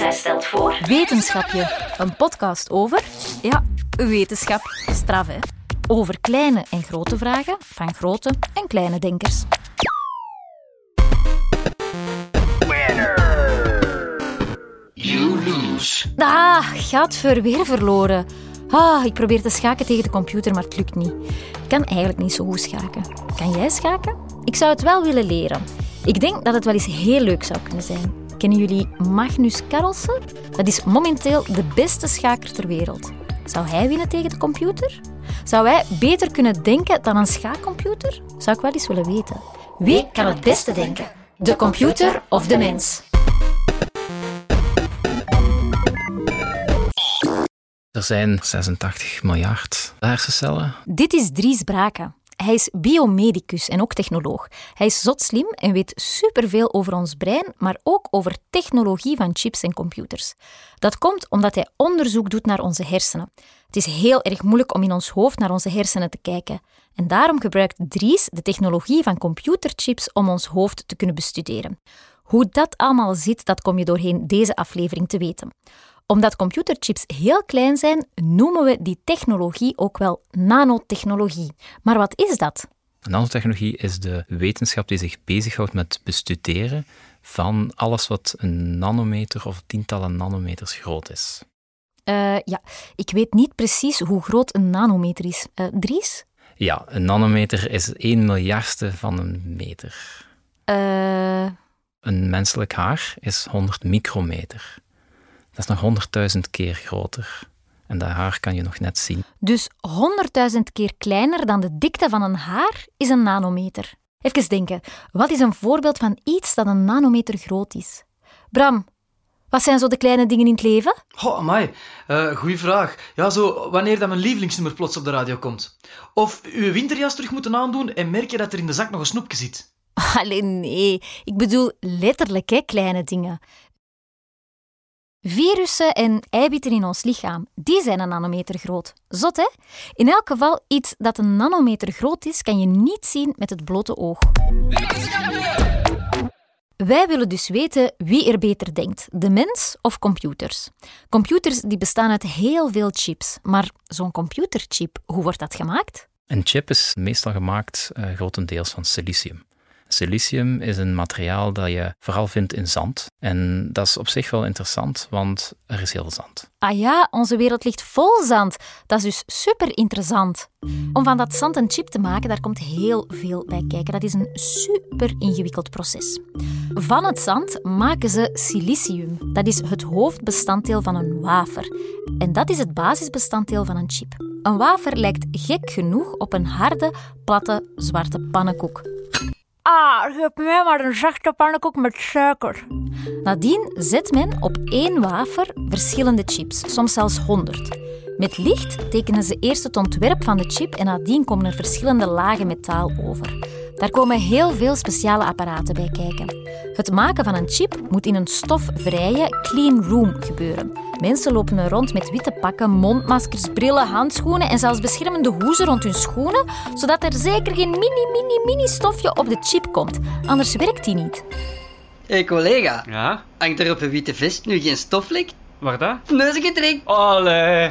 Zij stelt voor. Wetenschapje, een podcast over, ja, wetenschap, straf hè. Over kleine en grote vragen van grote en kleine denkers. You lose. Ah, gadver, weer verloren. Ah, ik probeer te schaken tegen de computer, maar het lukt niet. Ik kan eigenlijk niet zo goed schaken. Kan jij schaken? Ik zou het wel willen leren. Ik denk dat het wel eens heel leuk zou kunnen zijn. Kennen jullie Magnus Carlsen? Dat is momenteel de beste schaker ter wereld. Zou hij winnen tegen de computer? Zou hij beter kunnen denken dan een schaakcomputer? Zou ik wel eens willen weten. Wie kan het beste denken? De computer of de mens? Er zijn 86 miljard hersencellen. Dit is Dries Braken. Hij is biomedicus en ook technoloog. Hij is zotslim en weet superveel over ons brein, maar ook over technologie van chips en computers. Dat komt omdat hij onderzoek doet naar onze hersenen. Het is heel erg moeilijk om in ons hoofd naar onze hersenen te kijken. En daarom gebruikt Dries de technologie van computerchips om ons hoofd te kunnen bestuderen. Hoe dat allemaal zit, dat kom je doorheen deze aflevering te weten omdat computerchips heel klein zijn, noemen we die technologie ook wel nanotechnologie. Maar wat is dat? Nanotechnologie is de wetenschap die zich bezighoudt met bestuderen van alles wat een nanometer of tientallen nanometers groot is. Uh, ja, ik weet niet precies hoe groot een nanometer is. Uh, Dries? Ja, een nanometer is één miljardste van een meter. Uh... Een menselijk haar is 100 micrometer. Dat is nog 100.000 keer groter. En dat haar kan je nog net zien. Dus 100.000 keer kleiner dan de dikte van een haar is een nanometer. Even denken, wat is een voorbeeld van iets dat een nanometer groot is? Bram, wat zijn zo de kleine dingen in het leven? Oh, amai. Uh, goeie vraag. Ja, zo wanneer dat mijn lievelingsnummer plots op de radio komt. Of uw winterjas terug moeten aandoen en merk je dat er in de zak nog een snoepje zit. Alleen nee, ik bedoel letterlijk hè, kleine dingen. Virussen en eiwitten in ons lichaam, die zijn een nanometer groot. Zot, hè? In elk geval, iets dat een nanometer groot is, kan je niet zien met het blote oog. Wij willen dus weten wie er beter denkt, de mens of computers. Computers die bestaan uit heel veel chips, maar zo'n computerchip, hoe wordt dat gemaakt? Een chip is meestal gemaakt uh, grotendeels van silicium. Silicium is een materiaal dat je vooral vindt in zand. En dat is op zich wel interessant, want er is heel veel zand. Ah ja, onze wereld ligt vol zand. Dat is dus super interessant. Om van dat zand een chip te maken, daar komt heel veel bij kijken. Dat is een super ingewikkeld proces. Van het zand maken ze silicium. Dat is het hoofdbestanddeel van een wafer. En dat is het basisbestanddeel van een chip. Een wafer lijkt gek genoeg op een harde, platte, zwarte pannenkoek. Ah, geef mij maar een zachte pannenkoek met suiker. Nadien zet men op één wafer verschillende chips, soms zelfs honderd. Met licht tekenen ze eerst het ontwerp van de chip en nadien komen er verschillende lagen metaal over. Daar komen heel veel speciale apparaten bij kijken. Het maken van een chip moet in een stofvrije clean room gebeuren. Mensen lopen er rond met witte pakken, mondmaskers, brillen, handschoenen en zelfs beschermende hoezen rond hun schoenen, zodat er zeker geen mini, mini, mini stofje op de chip komt. Anders werkt die niet. Hé hey, collega, ja? hangt er op een witte vest nu geen stoflek? Waar dat? Neuzengetrek. Allee.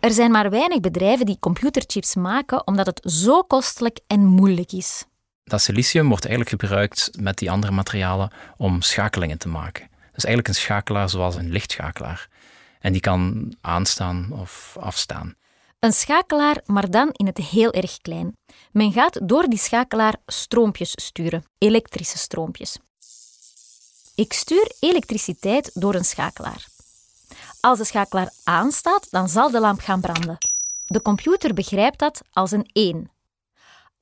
er zijn maar weinig bedrijven die computerchips maken omdat het zo kostelijk en moeilijk is. Dat silicium wordt eigenlijk gebruikt met die andere materialen om schakelingen te maken. Dus eigenlijk een schakelaar zoals een lichtschakelaar. En die kan aanstaan of afstaan. Een schakelaar, maar dan in het heel erg klein. Men gaat door die schakelaar stroompjes sturen, elektrische stroompjes. Ik stuur elektriciteit door een schakelaar. Als de schakelaar aanstaat, dan zal de lamp gaan branden. De computer begrijpt dat als een 1.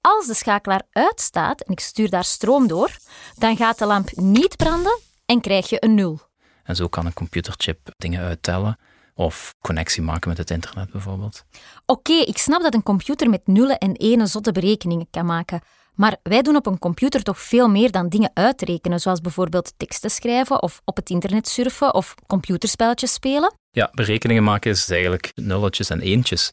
Als de schakelaar uitstaat en ik stuur daar stroom door, dan gaat de lamp niet branden en krijg je een 0. En zo kan een computerchip dingen uittellen of connectie maken met het internet bijvoorbeeld. Oké, ik snap dat een computer met nullen en enen zotte berekeningen kan maken. Maar wij doen op een computer toch veel meer dan dingen uitrekenen, zoals bijvoorbeeld teksten schrijven of op het internet surfen of computerspelletjes spelen. Ja, berekeningen maken is eigenlijk nulletjes en eentjes.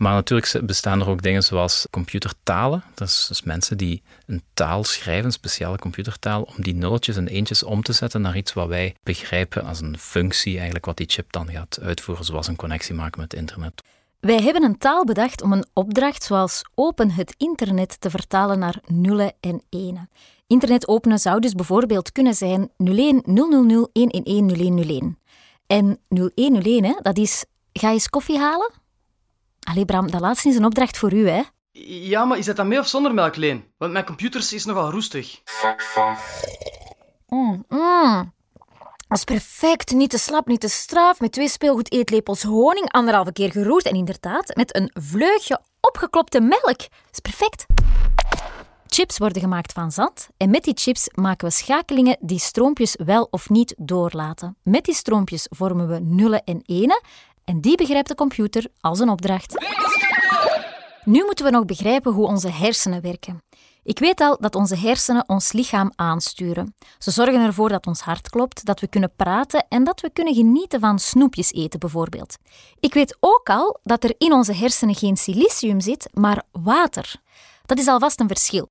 Maar natuurlijk bestaan er ook dingen zoals computertalen. Dat is dus mensen die een taal schrijven, een speciale computertaal, om die nulletjes en eentjes om te zetten naar iets wat wij begrijpen als een functie, eigenlijk wat die chip dan gaat uitvoeren, zoals een connectie maken met internet. Wij hebben een taal bedacht om een opdracht zoals open het internet te vertalen naar nullen en enen. Internet openen zou dus bijvoorbeeld kunnen zijn 01 000 111 0101. En 0101, hè, dat is ga eens koffie halen? Allee Bram, dat laatste is een opdracht voor u, hè? Ja, maar is dat dan mee of zonder melk, Leen? Want mijn computer is nogal roestig. Mm, mm. Dat is perfect. Niet te slap, niet te straf. Met twee speelgoed eetlepels honing, anderhalve keer geroerd. En inderdaad, met een vleugje opgeklopte melk. Dat is perfect. Chips worden gemaakt van zand en met die chips maken we schakelingen die stroompjes wel of niet doorlaten. Met die stroompjes vormen we nullen en enen en die begrijpt de computer als een opdracht. Nu moeten we nog begrijpen hoe onze hersenen werken. Ik weet al dat onze hersenen ons lichaam aansturen. Ze zorgen ervoor dat ons hart klopt, dat we kunnen praten en dat we kunnen genieten van snoepjes eten bijvoorbeeld. Ik weet ook al dat er in onze hersenen geen silicium zit, maar water. Dat is alvast een verschil.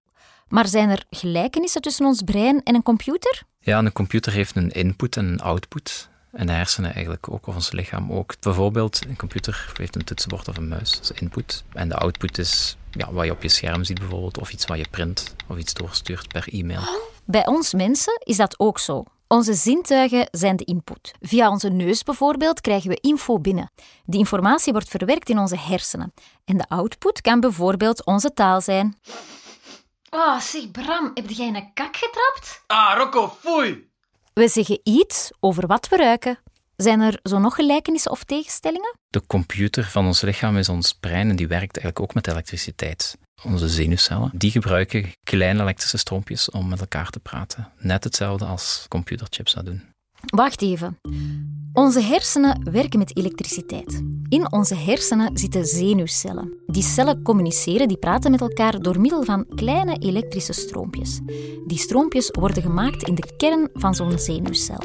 Maar zijn er gelijkenissen tussen ons brein en een computer? Ja, een computer heeft een input en een output. En de hersenen eigenlijk ook, of ons lichaam ook. Bijvoorbeeld, een computer heeft een toetsenbord of een muis, dat is input. En de output is ja, wat je op je scherm ziet bijvoorbeeld, of iets wat je print, of iets doorstuurt per e-mail. Bij ons mensen is dat ook zo. Onze zintuigen zijn de input. Via onze neus bijvoorbeeld krijgen we info binnen. Die informatie wordt verwerkt in onze hersenen. En de output kan bijvoorbeeld onze taal zijn. Oh, zeg Bram, heb jij in een kak getrapt? Ah, Rocco, foei! We zeggen iets over wat we ruiken. Zijn er zo nog gelijkenissen of tegenstellingen? De computer van ons lichaam is ons brein en die werkt eigenlijk ook met elektriciteit. Onze zenuwcellen, die gebruiken kleine elektrische stroompjes om met elkaar te praten. Net hetzelfde als computerchips dat doen. Wacht even. Onze hersenen werken met elektriciteit. In onze hersenen zitten zenuwcellen. Die cellen communiceren, die praten met elkaar door middel van kleine elektrische stroompjes. Die stroompjes worden gemaakt in de kern van zo'n zenuwcel.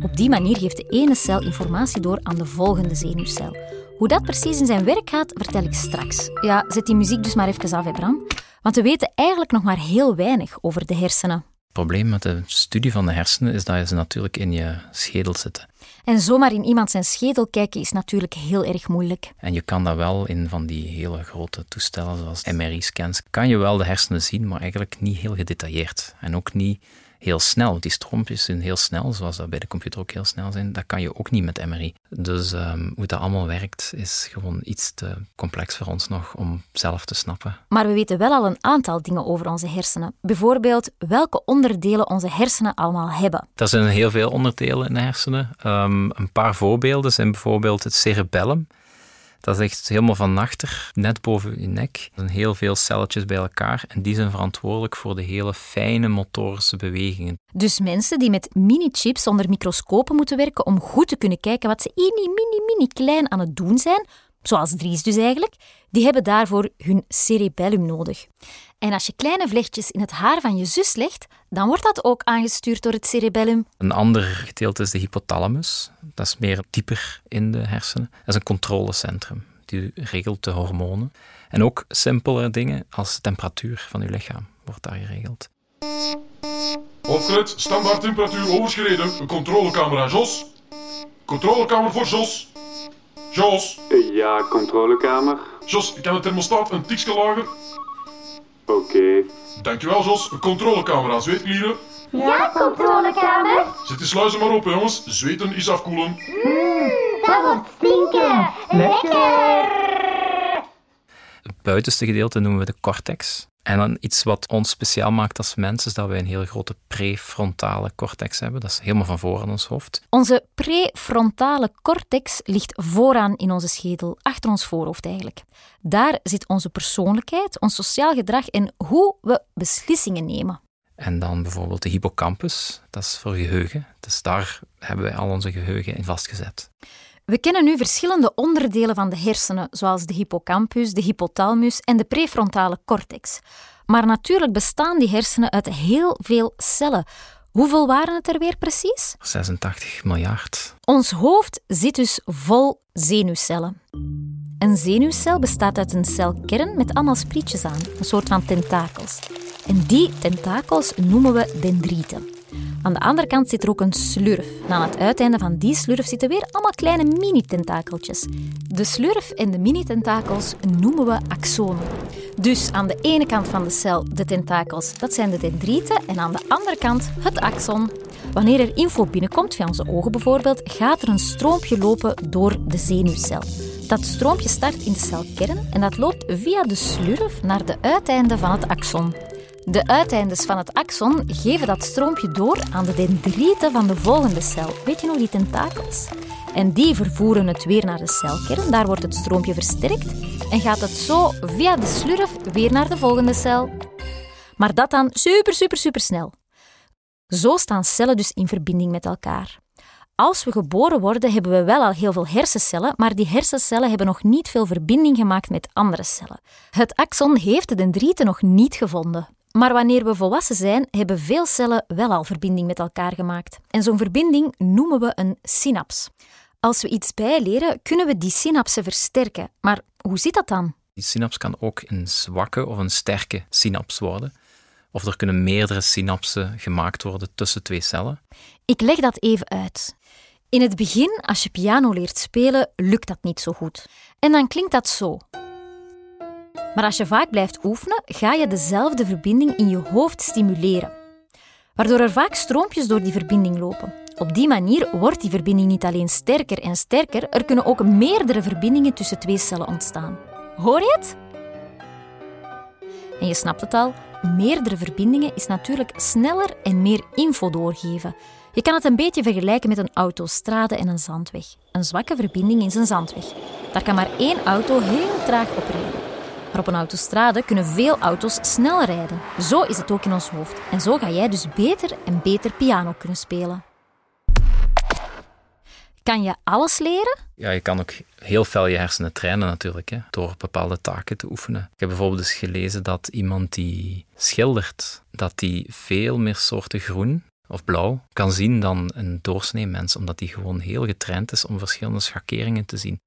Op die manier geeft de ene cel informatie door aan de volgende zenuwcel. Hoe dat precies in zijn werk gaat, vertel ik straks. Ja, zet die muziek dus maar even af, Bram. Want we weten eigenlijk nog maar heel weinig over de hersenen. Het probleem met de studie van de hersenen is dat ze natuurlijk in je schedel zitten. En zomaar in iemand zijn schedel kijken is natuurlijk heel erg moeilijk. En je kan dat wel in van die hele grote toestellen, zoals MRI-scans, kan je wel de hersenen zien, maar eigenlijk niet heel gedetailleerd. En ook niet heel snel. Die stroompjes zijn heel snel, zoals dat bij de computer ook heel snel zijn. Dat kan je ook niet met MRI. Dus um, hoe dat allemaal werkt, is gewoon iets te complex voor ons nog om zelf te snappen. Maar we weten wel al een aantal dingen over onze hersenen. Bijvoorbeeld welke onderdelen onze hersenen allemaal hebben. Er zijn heel veel onderdelen in de hersenen. Um, een paar voorbeelden zijn bijvoorbeeld het cerebellum. Dat is echt helemaal van achter, net boven je nek. Er zijn heel veel celletjes bij elkaar en die zijn verantwoordelijk voor de hele fijne motorische bewegingen. Dus mensen die met mini-chips onder microscopen moeten werken om goed te kunnen kijken wat ze mini, mini, mini klein aan het doen zijn, zoals Dries dus eigenlijk, die hebben daarvoor hun cerebellum nodig. En als je kleine vlechtjes in het haar van je zus legt, dan wordt dat ook aangestuurd door het cerebellum. Een ander gedeelte is de hypothalamus. Dat is meer dieper in de hersenen. Dat is een controlecentrum. Die regelt de hormonen. En ook simpele dingen als de temperatuur van je lichaam wordt daar geregeld. Opgelet, standaard temperatuur overschreden. Een controlecamera, Jos. Controlekamer voor Jos. Jos. Ja, controlekamer. Jos, ik heb de thermostaat een tikje lager. Oké. Dankjewel, Jos. Een controlecamera, zweetklieren. Ja, controlekamer. Zet die sluizen maar open, jongens. Zweten is afkoelen. Dat wordt stinken. Lekker. Het buitenste gedeelte noemen we de cortex. En dan iets wat ons speciaal maakt als mens, is dat wij een heel grote prefrontale cortex hebben. Dat is helemaal van voor aan ons hoofd. Onze prefrontale cortex ligt vooraan in onze schedel, achter ons voorhoofd eigenlijk. Daar zit onze persoonlijkheid, ons sociaal gedrag en hoe we beslissingen nemen. En dan bijvoorbeeld de hippocampus, dat is voor geheugen. Dus daar hebben wij al onze geheugen in vastgezet. We kennen nu verschillende onderdelen van de hersenen, zoals de hippocampus, de hypothalamus en de prefrontale cortex. Maar natuurlijk bestaan die hersenen uit heel veel cellen. Hoeveel waren het er weer precies? 86 miljard. Ons hoofd zit dus vol zenuwcellen. Een zenuwcel bestaat uit een celkern met allemaal sprietjes aan, een soort van tentakels. En die tentakels noemen we dendrieten. Aan de andere kant zit er ook een slurf. En aan het uiteinde van die slurf zitten weer allemaal kleine mini-tentakeltjes. De slurf en de mini-tentakels noemen we axonen. Dus aan de ene kant van de cel de tentakels, dat zijn de dendrieten, en aan de andere kant het axon. Wanneer er info binnenkomt, via onze ogen bijvoorbeeld, gaat er een stroompje lopen door de zenuwcel. Dat stroompje start in de celkern en dat loopt via de slurf naar de uiteinden van het axon. De uiteindes van het axon geven dat stroompje door aan de dendrieten van de volgende cel. Weet je nog die tentakels? En die vervoeren het weer naar de celkern. Daar wordt het stroompje versterkt en gaat het zo via de slurf weer naar de volgende cel. Maar dat dan super, super, super snel. Zo staan cellen dus in verbinding met elkaar. Als we geboren worden, hebben we wel al heel veel hersencellen, maar die hersencellen hebben nog niet veel verbinding gemaakt met andere cellen. Het axon heeft de dendrieten nog niet gevonden. Maar wanneer we volwassen zijn, hebben veel cellen wel al verbinding met elkaar gemaakt. En zo'n verbinding noemen we een synaps. Als we iets bijleren, kunnen we die synapsen versterken. Maar hoe zit dat dan? Die synaps kan ook een zwakke of een sterke synaps worden. Of er kunnen meerdere synapsen gemaakt worden tussen twee cellen. Ik leg dat even uit. In het begin, als je piano leert spelen, lukt dat niet zo goed. En dan klinkt dat zo. Maar als je vaak blijft oefenen, ga je dezelfde verbinding in je hoofd stimuleren. Waardoor er vaak stroompjes door die verbinding lopen. Op die manier wordt die verbinding niet alleen sterker en sterker, er kunnen ook meerdere verbindingen tussen twee cellen ontstaan. Hoor je het? En je snapt het al, meerdere verbindingen is natuurlijk sneller en meer info doorgeven. Je kan het een beetje vergelijken met een autostrade en een zandweg. Een zwakke verbinding is een zandweg. Daar kan maar één auto heel traag op rijden. Maar op een autostrade kunnen veel auto's snel rijden. Zo is het ook in ons hoofd. En zo ga jij dus beter en beter piano kunnen spelen. Kan je alles leren? Ja, je kan ook heel fel je hersenen trainen natuurlijk, hè, door bepaalde taken te oefenen. Ik heb bijvoorbeeld eens gelezen dat iemand die schildert, dat die veel meer soorten groen of blauw kan zien dan een doorsnee mens, omdat die gewoon heel getraind is om verschillende schakeringen te zien.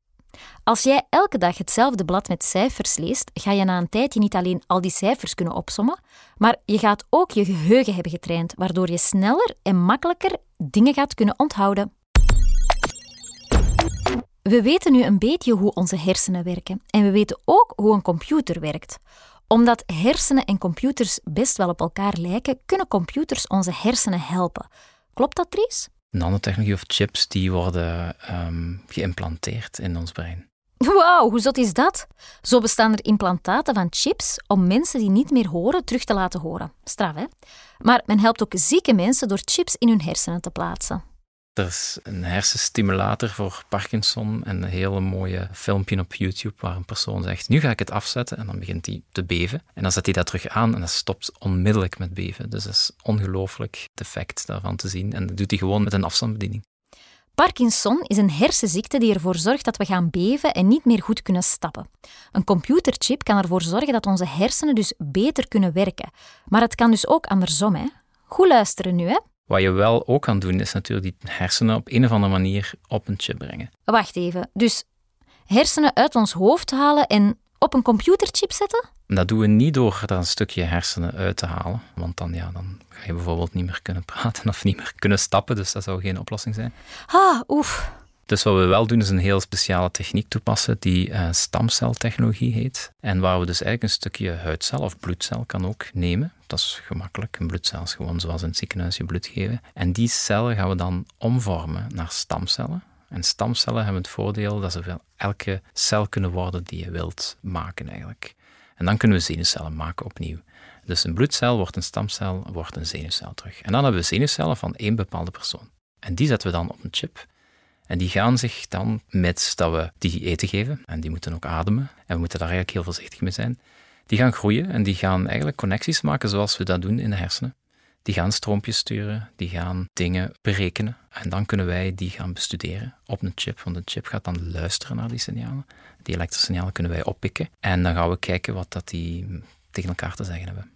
Als jij elke dag hetzelfde blad met cijfers leest, ga je na een tijdje niet alleen al die cijfers kunnen opsommen, maar je gaat ook je geheugen hebben getraind, waardoor je sneller en makkelijker dingen gaat kunnen onthouden. We weten nu een beetje hoe onze hersenen werken en we weten ook hoe een computer werkt. Omdat hersenen en computers best wel op elkaar lijken, kunnen computers onze hersenen helpen. Klopt dat, Dries? Nanotechnologie of chips die worden um, geïmplanteerd in ons brein. Wauw, hoe zot is dat? Zo bestaan er implantaten van chips om mensen die niet meer horen terug te laten horen. Straf, hè? Maar men helpt ook zieke mensen door chips in hun hersenen te plaatsen. Er is een hersenstimulator voor Parkinson en een hele mooie filmpje op YouTube waar een persoon zegt, nu ga ik het afzetten en dan begint hij te beven. En dan zet hij dat terug aan en dat stopt onmiddellijk met beven. Dus dat is ongelooflijk het effect daarvan te zien. En dat doet hij gewoon met een afstandsbediening. Parkinson is een hersenziekte die ervoor zorgt dat we gaan beven en niet meer goed kunnen stappen. Een computerchip kan ervoor zorgen dat onze hersenen dus beter kunnen werken. Maar het kan dus ook andersom. Hè? Goed luisteren nu, hè? Wat je wel ook kan doen, is natuurlijk die hersenen op een of andere manier op een chip brengen. Wacht even. Dus hersenen uit ons hoofd halen en op een computerchip zetten? Dat doen we niet door er een stukje hersenen uit te halen. Want dan, ja, dan ga je bijvoorbeeld niet meer kunnen praten of niet meer kunnen stappen. Dus dat zou geen oplossing zijn. Ah, oef. Dus wat we wel doen, is een heel speciale techniek toepassen die uh, stamceltechnologie heet. En waar we dus eigenlijk een stukje huidcel of bloedcel kan ook nemen. Dat is gemakkelijk. Een bloedcel is gewoon zoals in het ziekenhuis je bloed geven. En die cellen gaan we dan omvormen naar stamcellen. En stamcellen hebben het voordeel dat ze elke cel kunnen worden die je wilt maken eigenlijk. En dan kunnen we zenuwcellen maken opnieuw. Dus een bloedcel wordt een stamcel, wordt een zenuwcel terug. En dan hebben we zenuwcellen van één bepaalde persoon. En die zetten we dan op een chip. En die gaan zich dan, met dat we die eten geven, en die moeten ook ademen, en we moeten daar eigenlijk heel voorzichtig mee zijn, die gaan groeien en die gaan eigenlijk connecties maken zoals we dat doen in de hersenen. Die gaan stroompjes sturen, die gaan dingen berekenen. En dan kunnen wij die gaan bestuderen op een chip. Want een chip gaat dan luisteren naar die signalen. Die elektrische signalen kunnen wij oppikken. En dan gaan we kijken wat dat die tegen elkaar te zeggen hebben.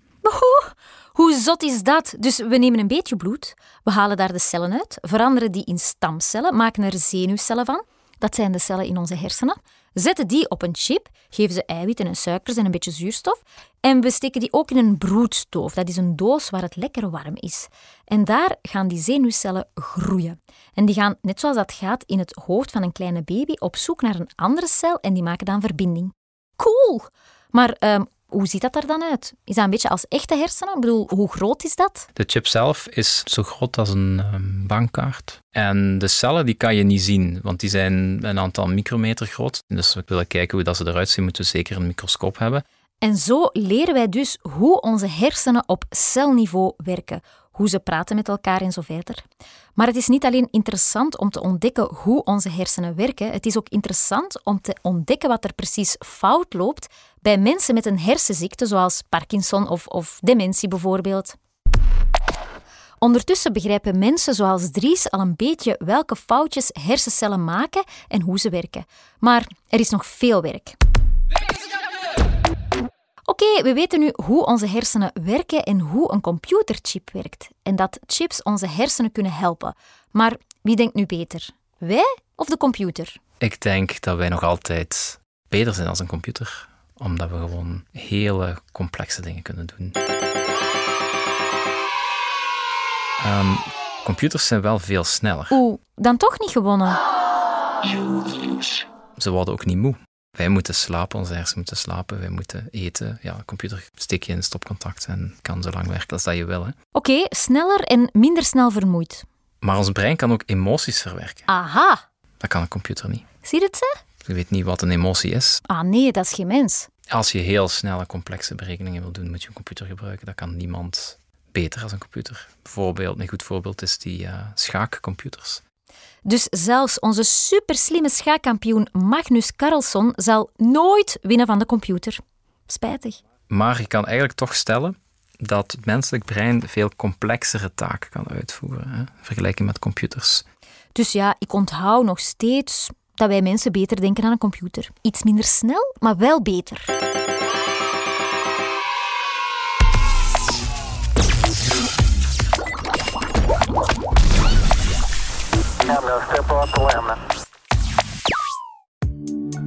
Hoe zot is dat? Dus we nemen een beetje bloed, we halen daar de cellen uit, veranderen die in stamcellen, maken er zenuwcellen van. Dat zijn de cellen in onze hersenen. Zetten die op een chip, geven ze eiwitten en suikers en een beetje zuurstof en we steken die ook in een broedstoof. Dat is een doos waar het lekker warm is. En daar gaan die zenuwcellen groeien. En die gaan, net zoals dat gaat in het hoofd van een kleine baby, op zoek naar een andere cel en die maken dan verbinding. Cool! Maar ehm, hoe ziet dat er dan uit? Is dat een beetje als echte hersenen? Ik bedoel, hoe groot is dat? De chip zelf is zo groot als een um, bankkaart. En de cellen die kan je niet zien, want die zijn een aantal micrometer groot. Dus we willen kijken hoe dat ze eruit zien, moeten we zeker een microscoop hebben. En zo leren wij dus hoe onze hersenen op celniveau werken, hoe ze praten met elkaar en zo verder. Maar het is niet alleen interessant om te ontdekken hoe onze hersenen werken, het is ook interessant om te ontdekken wat er precies fout loopt bij mensen met een hersenziekte, zoals Parkinson of, of dementie bijvoorbeeld. Ondertussen begrijpen mensen zoals Dries al een beetje welke foutjes hersencellen maken en hoe ze werken. Maar er is nog veel werk. Oké, we weten nu hoe onze hersenen werken en hoe een computerchip werkt. En dat chips onze hersenen kunnen helpen. Maar wie denkt nu beter? Wij of de computer? Ik denk dat wij nog altijd beter zijn als een computer, omdat we gewoon hele complexe dingen kunnen doen. Um, computers zijn wel veel sneller. Oeh, dan toch niet gewonnen. Ze worden ook niet moe. Wij moeten slapen, onze hersenen moeten slapen, wij moeten eten. Ja, computer steek je in stopcontact en kan zo lang werken als dat je wil. Oké, okay, sneller en minder snel vermoeid. Maar ons brein kan ook emoties verwerken. Aha. Dat kan een computer niet. Zie je het, ze? Je weet niet wat een emotie is. Ah nee, dat is geen mens. Als je heel snelle, complexe berekeningen wil doen, moet je een computer gebruiken. Dat kan niemand beter als een computer. Bijvoorbeeld, een goed voorbeeld is die uh, schaakcomputers. Dus zelfs onze superslimme schaakkampioen Magnus Carlsen zal nooit winnen van de computer. Spijtig. Maar je kan eigenlijk toch stellen dat het menselijk brein veel complexere taken kan uitvoeren, hè, vergelijking met computers. Dus ja, ik onthoud nog steeds dat wij mensen beter denken aan een computer. Iets minder snel, maar wel beter.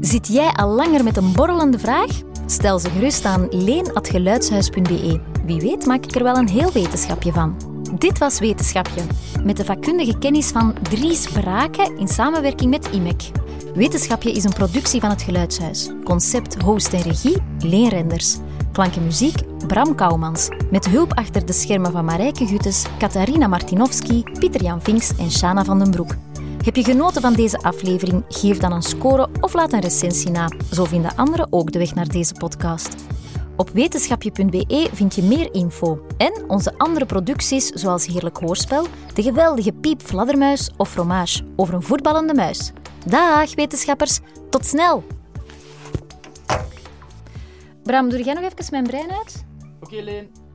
Zit jij al langer met een borrelende vraag? Stel ze gerust aan leen.geluidshuis.be. Wie weet maak ik er wel een heel wetenschapje van. Dit was Wetenschapje, met de vakkundige kennis van Dries Braken in samenwerking met IMEC. Wetenschapje is een productie van het Geluidshuis. Concept, host en regie, Leen Renders. Klank en muziek, Bram Kouwmans. Met hulp achter de schermen van Marijke Guttes, Katarina Martinovski, Pieter-Jan Vinks en Shana van den Broek. Heb je genoten van deze aflevering? Geef dan een score of laat een recensie na. Zo vinden anderen ook de weg naar deze podcast. Op wetenschapje.be vind je meer info en onze andere producties zoals Heerlijk Hoorspel, de geweldige Piep Fladdermuis of Fromage over een voetballende muis. Dag wetenschappers, tot snel! Bram, doe jij nog even mijn brein uit? Oké, okay, Leen.